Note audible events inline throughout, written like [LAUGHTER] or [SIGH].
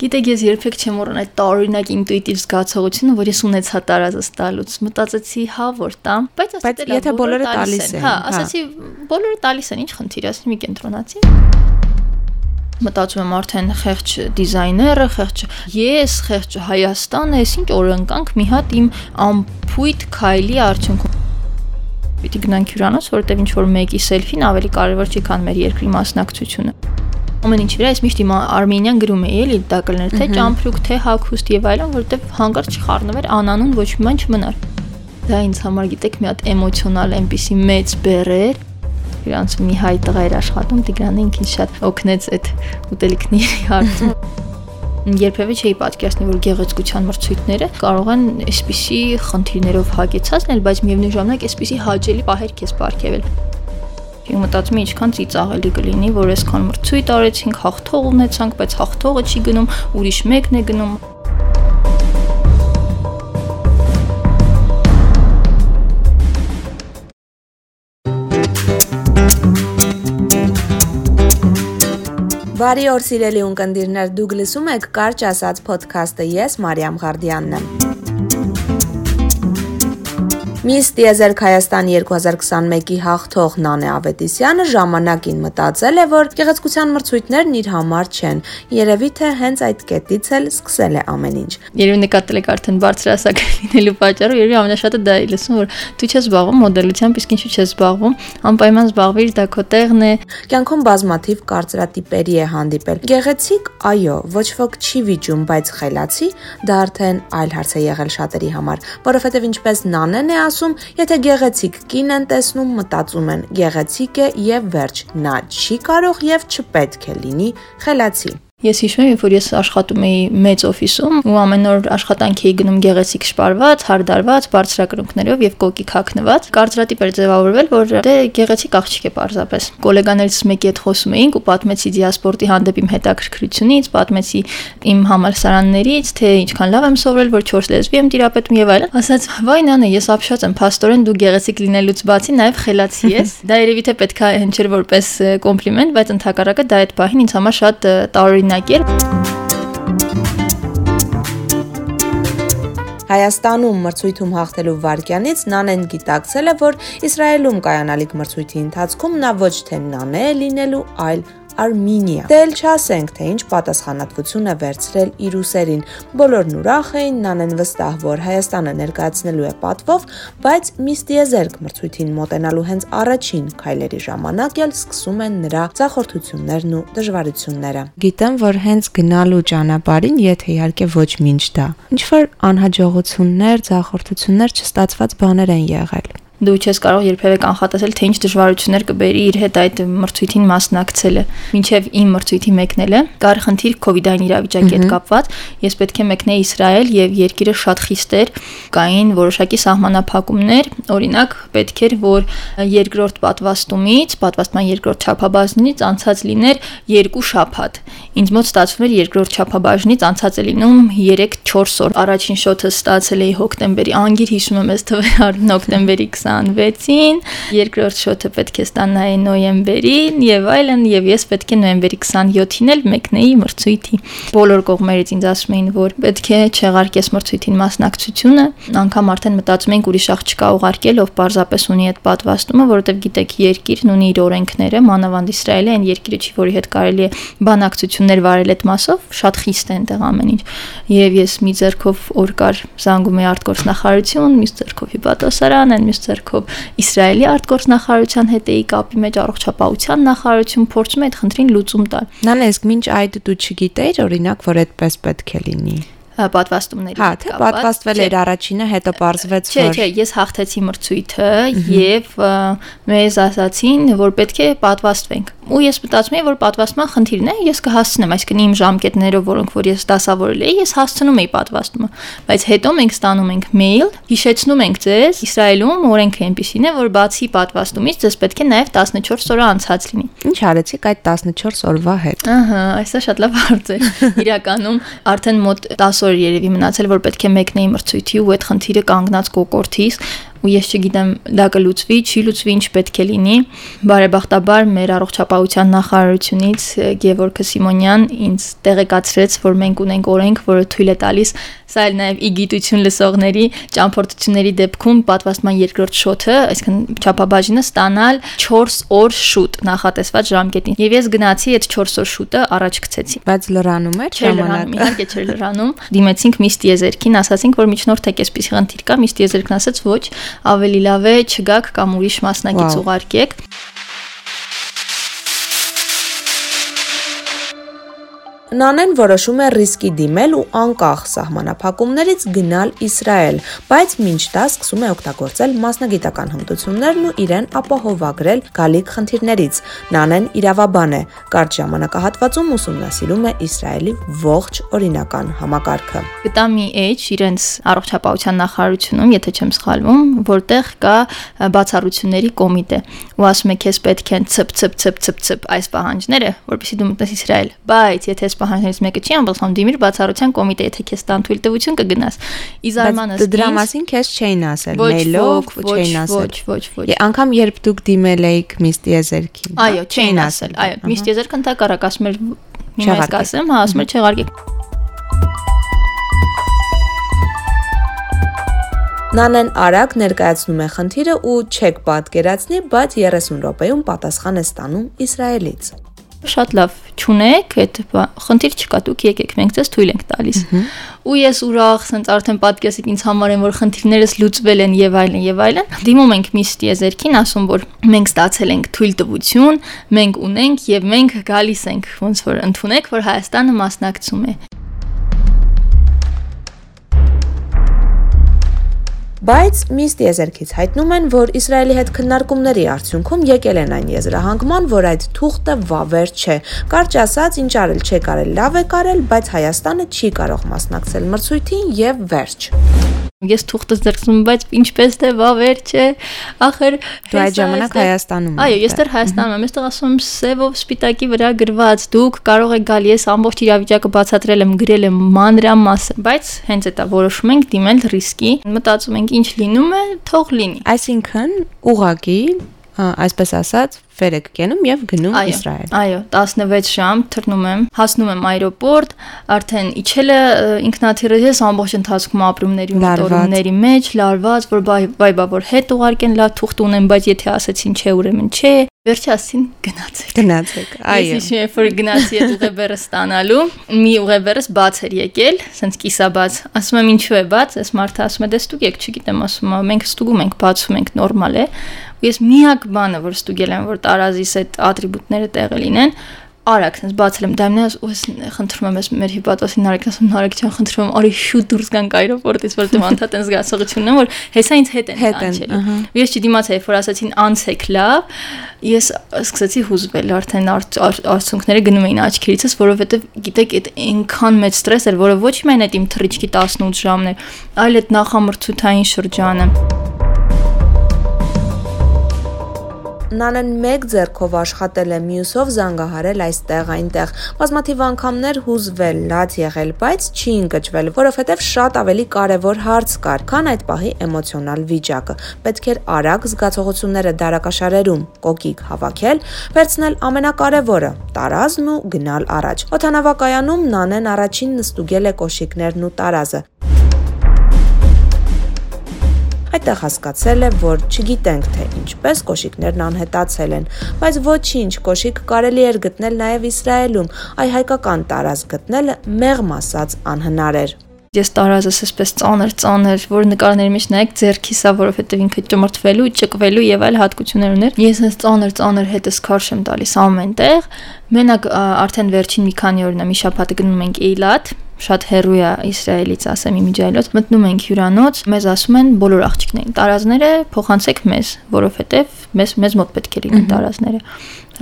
Գիտեք, ես երբեք չեմ մոռանա այդ տարօրինակ ինտուիտիվ զգացողությունը, որ ես ունեցա տարածս տալուց։ Մտածեցի, հա, որ տամ, բայց ասեցի, եթե բոլորը տալիս են։ Հա, հա, ասեցի, բոլորը տալիս են, ինչ խնդիր ասեցի, մի կենտրոնացի մտածում եմ արդեն խեղճ դիզայները, խեղճ ես, խեղճ Հայաստանը, ես ինչ օրընկանք մի հատ իմ ամփույթ քայլի արդյունքում պիտի գնանք հյուրանոց, որովհետև ինչ որ մեկի սելֆին ավելի կարևոր չի, քան մեր երկրի մասնակցությունը ամեն ինչ վրա ես միշտ իմ արմենիան գրում էի էլի դա կլներ թե ճամփրուկ թե հագուստ եւ այլն որովհետեւ հանկարծ չխառնվեր անանուն ոչ մի բան չմնար դա ինձ համար գիտեք մի հատ էմոցիոնալ այնպիսի մեծ բեռ էր իրանց մի հայ տղա էր աշխատում Տիգրանը ինքին շատ օգնեց այդ ուտելիքների հարցում երբևէ չէի պատկերացնի, որ գեղեցկության մրցույթները կարող են այսպիսի խնդիրներով հագեցած լինել, բայց միևնույն ժամանակ այսպիսի հաճելի պահեր քեզ ապարգևել։ Ես մտածում եմ ինչքան ծիծաղելի կլինի, որ այսքան մրցույթ արեցինք, հաղթող ունեցանք, բայց հաղթողը չի գնում, ուրիշ մեկն է գնում։ Բարի օր սիրելի ունկնդիրներ, դուք լսում եք Կարճ ասած ոդքասթը, ես Մարիամ Ղարդյանն եմ։ Միս Տիեզերք Հայաստան 2021-ի հաղթող Նանե Ավետիսյանը ժամանակին մտածել է, որ գեղեցկության մրցույթներն իր համար չեն։ Երևի թե հենց այդ կետից էլ սկսել է ամեն ինչ։ Երևի նկատել եք արդեն բարձրահասակ լինելու պատճառը, երևի ամենաշատը դա է լսում, որ դու չես զբաղվում մոդելությամբ, իսկ ինչու չես զբաղվում, անպայման զբաղվիր, դա քո տեղն է։ Կյանքում բազմաթիվ կարծրատիպերի է հանդիպել։ Գեղեցիկ, այո, ոչ ոք չի վիճում, բայց խելացի դա արդեն այլ հարց է եղել շատերի համար, որովհետև ինչպես Նանեն է ասում, եթե գեղեցիկ կին են տեսնում, մտածում են գեղեցիկ է եւ վերջ։ Նա չի կարող եւ չպետք է լինի խելացի։ Ես հիշում եմ, որ ես աշխատում էի մեծ օֆիսում ու ամեն օր աշխատանք էի գնում գեղեցիկ շպարված, հարդարված, բարձրակրունկներով եւ կոկի քակնված։ Կարծրատիպ էր ձևավորվել, որ դե գեղեցիկ աղջիկ է պարզապես։ Գոլեգաներից մեկի հետ խոսում էինք ու պատմեցի դիասպորտի հանդեպ իմ հետաքրքրությունից, պատմեցի իմ համալսարաններից, թե ինչքան լավ եմ սովորել, որ 4 լեզվի եմ տիրապետում եւ այլն։ Ասաց՝ «Վայ նանե, ես ապշած եմ, փաստորեն դու գեղեցիկ լինելուց բացի նաեւ խելացի ես»։ [LAUGHS] Դա երևի թե պետքա հնչեր որպես կոմպլիմենտ, բայց ընդհակառակը դա այդ պահին ինձ համար շատ տարօրինակ օրինակեր։ Հայաստանում մրցույթում հաղթելու վարքյանից Նանեն գիտակցել է, որ Իսրայելում կայանալիք մրցույթի ընթացքում նա ոչ թե Նանե է լինելու, այլ Արմինիա։ Դե էլ չասենք, թե ինչ պատասխանատվություն է վերցրել իր ուսերին։ Բոլորն ուրախ էին, նանեն վստահ, որ Հայաստանը ներկայացնելու է պատվով, բայց Միստիեզերք մրցույթին մոտենալու հենց առաջին քայլերի ժամանակ էլ սկսում են նրա ցախորթություններն ու դժվարությունները։ Գիտեմ, որ հենց գնալու ճանապարհին, եթե իհարկե ոչ մինչ դա, ինչ որ անհաջողություններ, ցախորթություններ չստացված բաներ են եղել դու չես կարող երբևէ կանխատեսել թե ինչ դժվարություններ կբերի իր հետ այդ մրցույթին մասնակցելը։ Մինչև իմ մրցույթի մեկնելը կար խնդիր COVID-19 իրավիճակի հետ կապված, ես պետք է մեկնեի Իսրայել եւ երկիրը շատ խիստ էր, կային որոշակի սահմանափակումներ, օրինակ պետք էր որ երկրորդ պատվաստումից, պատվաստման երկրորդ չափաբաժնից անցած լիներ երկու շաբաթ։ Ինձ մոտ ստացվում էր երկրորդ չափաբաժնից անցած է լինում 3-4 օր։ Առաջին շոթը ստացել էի հոկտեմբերի, անգիր հիշում եմ այս թվեր հոկտեմբերի 20 26-ին, երկրորդ շոթը պետք է ստանայի նոյեմբերին եւ այլն եւ ես պետք է նոյեմբերի 27-ին էլ մեկնեի մրցույթի։ Բոլոր կողմերից ինձ ասում էին, որ պետք է չեղարկես մրցույթին մասնակցությունը, անգամ արդեն մտածում ենք ուրիշ աղջկա ուղարկել, ով պարզապես ունի այդ պատվաստումը, որովհետեւ գիտեք, երկիրն ունի իր օրենքները, մանավանդ Իսրայելը այն երկիրը չի, որի հետ կարելի է բանակցություններ վարել այդ մասով, շատ խիստ է այնտեղ ամեն ինչ։ Եվ ես մի ձեռքով օր կար զանգում էի արտգործնախարարություն, մյուս ձեռքով հիպատոսարան, այն մյուս ձեռքով Իսրայելի արտգործնախարարության հետ էի կապի մեջ առողջապահության նախարարություն փորձում է այդ խնդրին լուծում տալ։ Նանես, մինչ այդ դու չգիտեիր օրինակ, որ այդպես պետք է լինի պատվաստումների Հա, թե պատվաստվել էր առաջինը, հետո parzvեց որ Չէ, չէ, ես հաղթեցի մրցույթը եւ մեզ ասացին, որ պետք է պատվաստվենք ու ես մտածում եի որ պատվաստման խնդիրն է ես կհասցնեմ այսինքն իմ ժամկետներով որոնք որ ես դասավորել էի ես հասցնում էի պատվաստումը բայց հետո մենք ստանում ենք մեյլ հիշեցնում ենք ձեզ Իսրայելում օրենքը այնպեսին է որ բացի պատվաստումից ձեզ պետք է նաև 14 օր անցած լինի ինչ արեցիք այդ 14 օրվա հետ ահա այսա շատ լավ հարց է [LAUGHS] իրականում արդեն մոտ 10 օր երևի մնացել որ պետք է մեկնեի մրցույթի ու այդ խնդիրը կանգնած կոկորթիս ու ես չգիտեմ դա կլուծվի, չի լուծվի, ինչ պետք է լինի։ Բարեբախտաբար մեր առողջապահության նախարարությունից Գևորգ Սիմոնյան ինձ տեղեկացրեց, որ մենք ունենք օրենք, որը թույլ է տալիս Սա էլ նաև ի գիտություն լսողների ճամփորդությունների դեպքում պատվաստման երկրորդ շոթը, այսինքն չափաբաժինը ստանալ 4 օր շուտ նախատեսված ժամկետին։ Եվ ես գնացի այդ 4 օր շուտը առաջ գցեցի։ Բայց լրանում էր ժամանակը։ Իհարկե չէր լրանում։ Դիմեցինք Միստ Եզերքին, ասացինք, որ միջնորդ եք այսպեսի խնդիր կա, Միստ Եզերքն ասաց, ոչ, ավելի լավ է չգաք կամ ուրիշ մասնակից ուղարկեք։ Նանեն որոշում է ռիսկի դիմել ու անկախ սահմանափակումներից գնալ Իսրայել, բայց մինչ դա սկսում է օգտագործել մասնագիտական հմտություններն ու իրեն ապահովագրել գալիք խնդիրներից։ Նանեն իրավաբան է, կարճ ժամանակահատվածում ուսումնասիրում է Իսրայելի ողջ օրինական համակարգը։ Գտա մի էջ իրենց առողջապահության նախարարությունում, եթե չեմ սխալվում, որտեղ կա բացառությունների կոմիտե։ Ու ասում է, քեզ պետք են ցփ ցփ ցփ ցփ այս պահանջները, որովհետեւ դու մտնես Իսրայել։ Բայց եթե պահանջներից մեկը չի ամբողջությամբ դիմիր բացառության կոմիտե, եթե քեզ տան թույլ տվություն կգնաս։ Իզարմանս դրա մասին քեզ չէին ասել, մեյլով չէին ասել։ Ոչ, ոչ, ոչ։ Անկամ երբ դուք դիմել էիք Միստ Եզերքին։ Այո, չէին ասել։ Այո, Միստ Եզերքը ընդհակառակ ասում էր հիմա ես կասեմ, հա, ասում էր չեղարկեք։ Նանեն արագ ներկայացնում է խնդիրը ու չեք պատկերացնի, բայց 30 րոպեում պատասխան է ստանում Իսրայելից շատ լավ ճունեք, այդ խնդիր չկա, դուք եկեք, մենք ձեզ թույլ ենք տալիս։ Ու ես ուրախ, սենց արդեն պատկեսիկ ինձ համար են, որ խնդիրներս լուծվել են եւ այլն եւ այլն։ Դիմում ենք միստ եզերքին, ասում որ մենք ստացել ենք թույլ տվություն, մենք ունենք եւ մենք գալիս ենք, ոնց որ ընդունեք, որ Հայաստանը մասնակցում է։ Բայց միստ եզերքից հայտնում են, որ Իսրայելի հետ քննարկումների արդյունքում եկել են այն եզրահանգման, որ այդ թուղթը վավեր չէ։ Կարճ ասած, ինչ արել չէ կարել, լավ է կարել, բայց Հայաստանը չի կարող մասնակցել մրցույթին եւ վերջ։ Ես թուղթս ձեռքսում, բայց ինչպես թե վավեր չէ, ախր դու այդ ժամանակ Հայաստանում ես։ Այո, ես դեռ Հայաստանում եմ, այստեղ ասում եմ սևով սպիտակի վրա գրված, դուք կարող եք գալ, ես ամբողջ իրավիճակը բացատրել եմ, գրել եմ մանրամասը, բայց հենց էտա որոշում ենք դիմել ռիսկի, մտածում ենք ինչ լինում է, թող լինի։ Այսինքն ուղակի այսպես ասած, վեր եք կենում եւ գնում այո, Իսրայել։ Այո, 16 շամ թռնում եմ, հասնում եմ аэроպորտ, արդեն իջել է ինքնաթիռը ես ամբողջ ընթացքում ապրումների ու մտորումների մեջ, լարված, որ բայ բայ բա որ հետ ուղարկեն լավ թուղթ ունեմ, բայց եթե ասեցին չէ, ուրեմն չէ, Վերջի ասին գնացեք։ Գնացեք, այո։ Ես հիշում եմ, որ գնացի այդ ուղեբերը ստանալու, մի ուղեբերս բաց էր եկել, սենց կիսաբաց։ Ասում եմ, ինչու է բաց, այս մարդը ասում է, դե ստուգեք, չգիտեմ, ասում եմ, մենք ստուգում ենք, բացում ենք, նորմալ է։ Ու ես միակ բանը, որ ստուգել եմ, որ տարազիս այդ ատրիբուտները տեղը լինեն, արագ sense բացել եմ ու ես խնդրում եմ ես մեր հիպատոսին Նարեկն ասում Նարեկ ջան խնդրում եմ արի շուտ դուրս գանք այրոպորտից որտեղ անդադ են զգացողությունն որ հեսա ինձ հետ են անցել ու ես չդիմացա երբ որ ասացին անցեք լավ ես սկսեցի հուզվել արդեն արցունքները գնում էին աչքերիցս որովհետև գիտեք այդ այնքան մեծ ստրես էր որը ոչ միայն այդ իմ թռիչքի 18 ժամն էր այլ այդ նախամրցութային շրջանը Նանեն մեկ ձեռքով աշխատել է, մյուսով զանգահարել այստեղ այնտեղ։ Բազմաթիվ անգամներ հուզվել, լաց եղել, բայց չի ընկճվել, որովհետև շատ ավելի կարևոր հարց կար, քան այդ պահի էմոցիոնալ վիճակը։ Պետք էր արագ զգացողությունները դարակաշարերում կոկիկ հավաքել, վերցնել ամենակարևորը՝ տարազն ու գնալ առաջ։ Օթանավակայանում Նանեն առաջին նստուգել է կոշիկներն ու տարազը։ Այդտեղ հասկացել է, որ չգիտենք թե ինչպես կոշիկներն անհետացել են, բայց ոչինչ, կոշիկ կարելի էր գտնել նաև Իսրայելում, այ հայկական տարած գտնելը մեղմ ասած անհնար էր։ Ես տարազս այսպես ծանր ծանր, որ նկարների մեջ նայեք ձերքի սա, որովհետև ինքը ճմրթվելու, ճկվելու եւ այլ հատկություններ ուներ։ Ես այս ծանր ծանր հետս քարշ եմ տալիս ամենտեղ։ Մենակ արդեն վերջին մի քանի օրն է մի շաբաթ գնում ենք Էյլատ, շատ հերույ է Իսրայելից, ասեմ իմիջայլոց, մտնում ենք հյուրանոց, մեզ ասում են բոլոր աղջիկներին, տարազները փոխանցեք մեզ, որովհետև մեզ մեզ մոտ պետք է լինեն տարազները,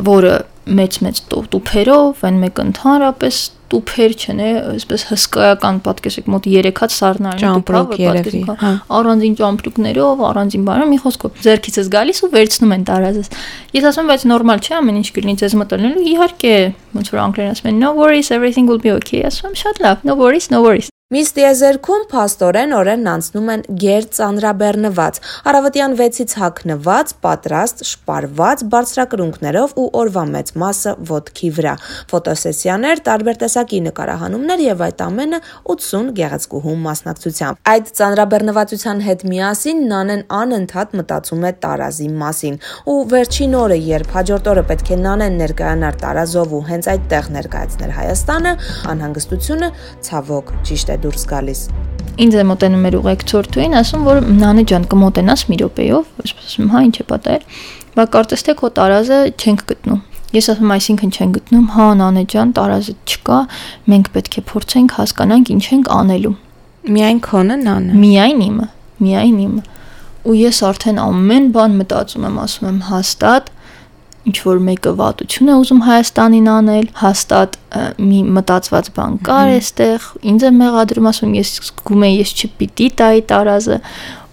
որը մեծ-մեծ տուփերով, այն մեկ ընդհանրապես տուփեր չեն, այսպես հսկայական պատկեսեք մոտ 3 հատ սառնարան տուփով երևի, հա, առանձին ճամպրուկներով, առանձին բանով, մի խոսքով ձերքիցս գալիս ու վերցնում են տարազս։ Ես ասում եմ, բայց նորմալ չէ, ամեն ինչ կլինի ձեզ մտորնելու, իհարկե, ոնց որ անգլերեն ասում են, no worries, everything will be okay, ասում եմ, շատ լավ, no worries, no worries։ Միս տիեզերքում փաստորեն օրերն անցնում են գեր ծանրաբեռնված, առավոտյան 6-ից հագնված, պատրաստ, շպարված բարձրակրունկներով ու օրվա մեծ մասը ոտքի վրա։ Ֆոտոսեսիաներ, տարբեր տեսակի նկարահանումներ եւ այդ ամենը 80 գեղեցկուհու մասնակցությամբ։ Այդ ծանրաբեռնվածության հետ միասին Նանեն անընդհատ մտածում է տարազի մասին։ Ու վերջին օրը, երբ հաջորդ օրը պետք է Նանեն ներկայանար տարազով ու հենց այդտեղ ներկայացներ Հայաստանը, անհանգստությունը ցավոք ճիշտ է դուրս գալիս։ Ինձ է մոտենում մեր ուղեկցորդուին, ասում որ Նանե ջան կմոտենաս մի րոպեով, ասում, հա ինչ է պատահել։ Բա կարծես թե քո տարազը չենք գտնում։ Ես ասում այսինքն չեն գտնում, հա Նանե ջան, տարազը չկա, մենք պետք է փորձենք հասկանանք ինչ ենք անելու։ Միայն քոնը Նանը։ Միայն իմը, միայն իմը։ Ու ես արդեն ամեն բան մտածում եմ, ասում եմ հաստատ ինչ որ մեկը վատություն է ուզում Հայաստանին անել, հաստատ մի մտածված բան կար այստեղ, ինձ է մեղադրում ասում ես զգում եմ ես չպիտի տայի տարազը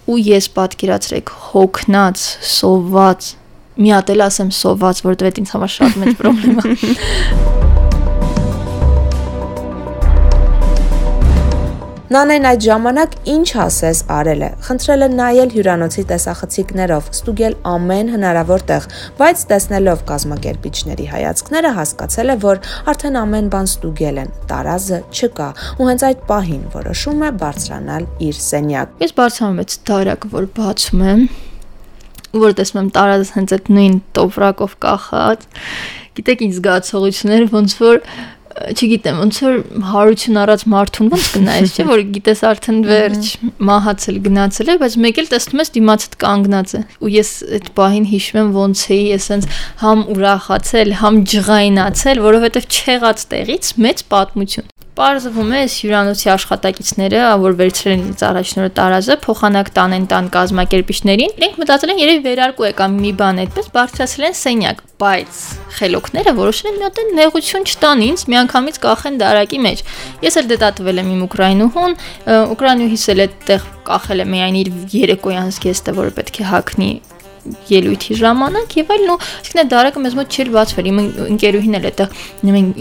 ու ես պատկերացրեք հոգնած, սոված մի հատ էլ ասեմ սոված, որովհետև ինձ համար շատ մեծ [LAUGHS] խնդրեմ է Նանեն այդ ժամանակ ինչ ասես արել է։ Խնդրել է նայել հյուրանոցի տեսախցիկներով, ստուգել ամեն հնարավոր տեղ, բայց տեսնելով կազմակերպիչների հայացքները հասկացել է, որ արդեն ամեն բան ստուգել են։ Տարազը չկա, ու հենց այդ պահին որոշում է բարձրանալ իր սենյակ։ Ես բարձրանում եմ դարակ, որ բացում եմ, որ տեսնում եմ տարազը հենց այդ նույն տոպրակով կախած։ Գիտեք ինչ զգացողություններ ոնց որ չգիտեմ, ոնց որ հարություն առած մարդուն ոնց կնայես, չէ՞ որ գիտես արդեն վերջ, մահացել, գնացել է, բայց մեկ էլ տեսնում ես դիմացդ կանգնած է։ Ու ես այդ պահին հիշում եմ ոնց էի, ես sense համ ուրախացել, համ ջղայնացել, որովհետև չեղած տեղից մեծ պատմություն։ Պարզվում է, այս հյուրանոցի աշխատակիցները, որ վերցրել են ինձ առաջնորը տարազը, փոխանակ տանեն տան կազմակերպիչներին, իրենք մտածել են երևի վերարկու է կամ մի բան այդպես բարձրացրել են սենյակ, բայց խելոքները որոշել են մի հատ նեղություն չտան ինձ, միանգամից կախեն դարակի մեջ։ Ես էլ դետատվել եմ իմ ուկրաինուհուն, ուկրաինուհիս էլ այդտեղ կախել է միայն իր երեկոյան զգեստը, որը պետք է հակնի ելույթի ժամանակ եւ այլն ու այսինքն այդ դարակը մեզ մոտ չէր բացվել իմ ընկերուհին էլ այդտեղ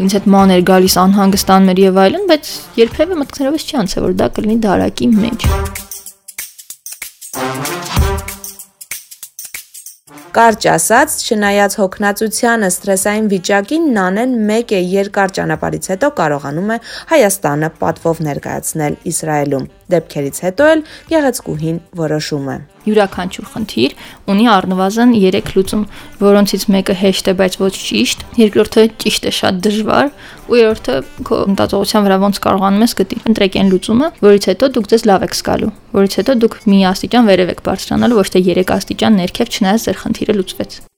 ինձ հետ մաներ գալիս անհանգստան մեր եւ այլն բայց երբեւե մտքներովս չի անցել որ դա կլինի դարակի մեջ Կարճ ասած, չնայած հոգնածությանը, սթրեսային վիճակին, Նանեն մեկ է երկար ճանապարհից հետո կարողանում է Հայաստանը պատվով ներկայացնել Իսրայելում։ Դեպքերից հետո էլ Գեղեցկուհին որոշում է յուրաքանչյուր խնդիր ունի առնվազն 3 լուծում, որոնցից մեկը հեշտ է, բայց ոչ ճիշտ, երկրորդը ճիշտ է, շատ դժվար, ու երրորդը քո մտածողության վրա ոնց կարողանում ես գտի։ Ընտրեք այն լուծումը, որից հետո դուք ձեզ լավ եք զգալու, որից հետո դուք մի աստիճան վերև եք բարձրանալու, ոչ թե 3 աստիճան ներքև, չնայած ձեր խնդիրը լուծվեց։